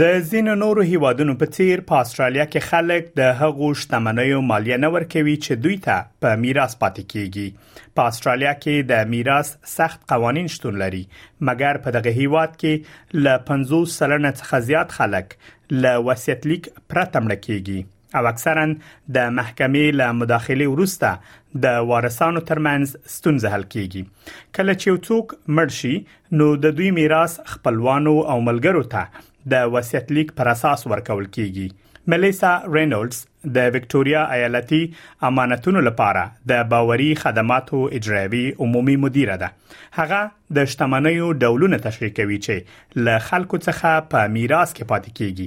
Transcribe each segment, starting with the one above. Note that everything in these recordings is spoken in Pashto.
د ځینو نورو هیوادونو په څیر په استرالیا کې خلک د هغو شتمنیو مالیه نه ورکوي چې دوی ته په میراث پاتې کیږي په استرالیا کې د میراث سخت قوانين شتون لري مګر په دغه هیواد کې له 50 سلنه څخه زیات خلک له وصیت لیک پرته مړ کیږي او اکثرا د محکمې له مداخلې وروسته د وارثانو ترمنځ ستونزه حل کیږي کله چې یو څوک مړ شي نو د دوی میراث خپلوانو او ملګرو ته د وصیت لیک پر اساس ورکول کیږي ملیسا رینولدز د وکټوريا ایالتي امانتونو لپاره د باوري خدماتو اجرایوي عمومي مدیره ده هغه د شتمنیو ډولونه تشریح کوي چې له خلکو څخه په میراث کې پاتې کیږي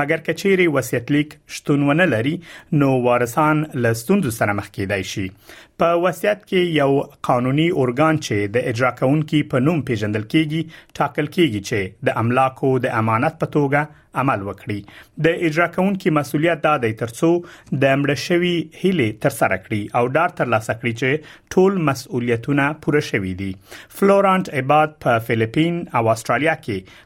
مګر کچيري وصیت لیک شتون ونه لري نو وارثان له ستونزو سره مخ کیدای شي په وصیت کې یو قانوني ارګان چې د اجرا کونکي په نوم پیژندل کیږي ټاکل کیږي چې د املاکو د امانت په توګه عمل وکړي د اجرا کونکي مسولیت دا دی ترڅو د مړ شوی هلي تر سره کړي او ډار تر لاسه کړي چې ټول مسولیتونه پوره شوي دي فلورانت عباد په فلیپین او استرالیا کې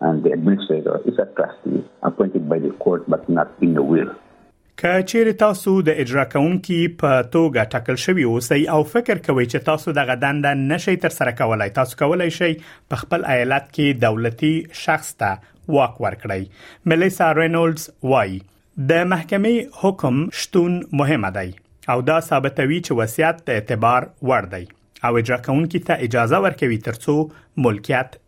and the administrator is a trustee appointed by the court but not in the will. که چیرې تاسو د اجرا کوونکي په توګه ټاکل شوی اوسئ او فکر کوئ چې تاسو دغه دنده نشئ تر سره کولای تاسو کولای شئ په خپل ایالت کې دولتي شخص ته واک ورکړئ ملیسا رینولدز وایي د محکمې حکم شتون مهم دی او دا ثابتوي چې وصیت د اعتبار وړ دی او اجرا کوونکي ته اجازه ورکوي ترڅو ملکیت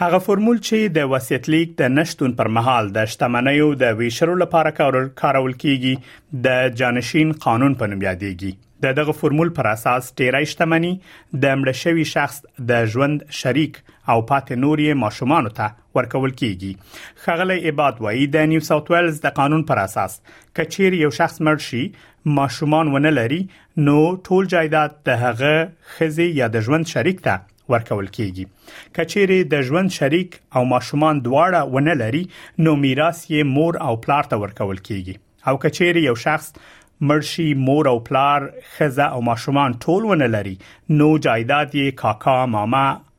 هغه فورمول چې د وصیت لیک د نه شتون پر مهال د شتمنیو د ویشلو لپاره کارول کیږي د جانشین قانون په نوم یادېږي. د دغه فورمول پر اساس ډیری شتمني د مړ شوي شخص د ژوند شریک او پاتې نور یې ماشومانو ته ورکول کیږي خغلی عباد وایي د نیو ساوث ویلز د قانون پر اساس کچیر یو شخص مړ شي ماشومان ونه لري نو ټول جایداد د هغه خزي یا د ژوند شریک ته ورکول کیږي کچېری د ژوند شریک او ماشومان دواړه ونه لري نو میراث یې مور او پلار ته ورکول کیږي او کچېری یو شخص مرشي مور او پلار خزه او ماشومان ټول ونه لري نو جایداد یې کاکا ماما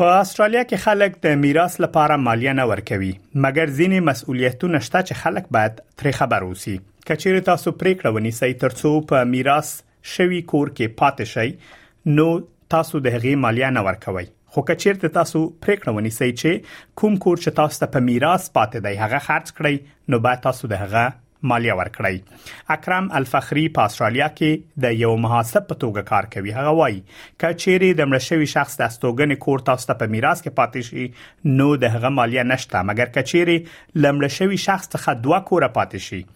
په اسټرالیا کې خلک د میراث لپاره مالیه نه ورکوي، مګر ځینې مسؤلیتونه شته چې خلک باید ترې خبر اوسي. که چیرې تاسو پریکړه ونیسئ ترڅو په میراث شوي کور کې پاتې شئ، نو تاسو د هغې مالیه نه ورکوئ. خو که چیرته تاسو پریکړه ونیسئ چې کوم کور چې تاسو ته په میراث پاتې دی هغه خرج کړئ نو باید تاسو د هغه مالیه ورکړی اکرم الفخری په استرالیا کې د یو محاسب په توګه کار کوي هغه وایي ک چيري د مړ شوی شخص د استوګنې کور تاسو ته په میراث کې پاتې شي نو د هغه مالیه نشته مګر ک چيري لمړ شوی شخص څخه دوه کور پاتې شي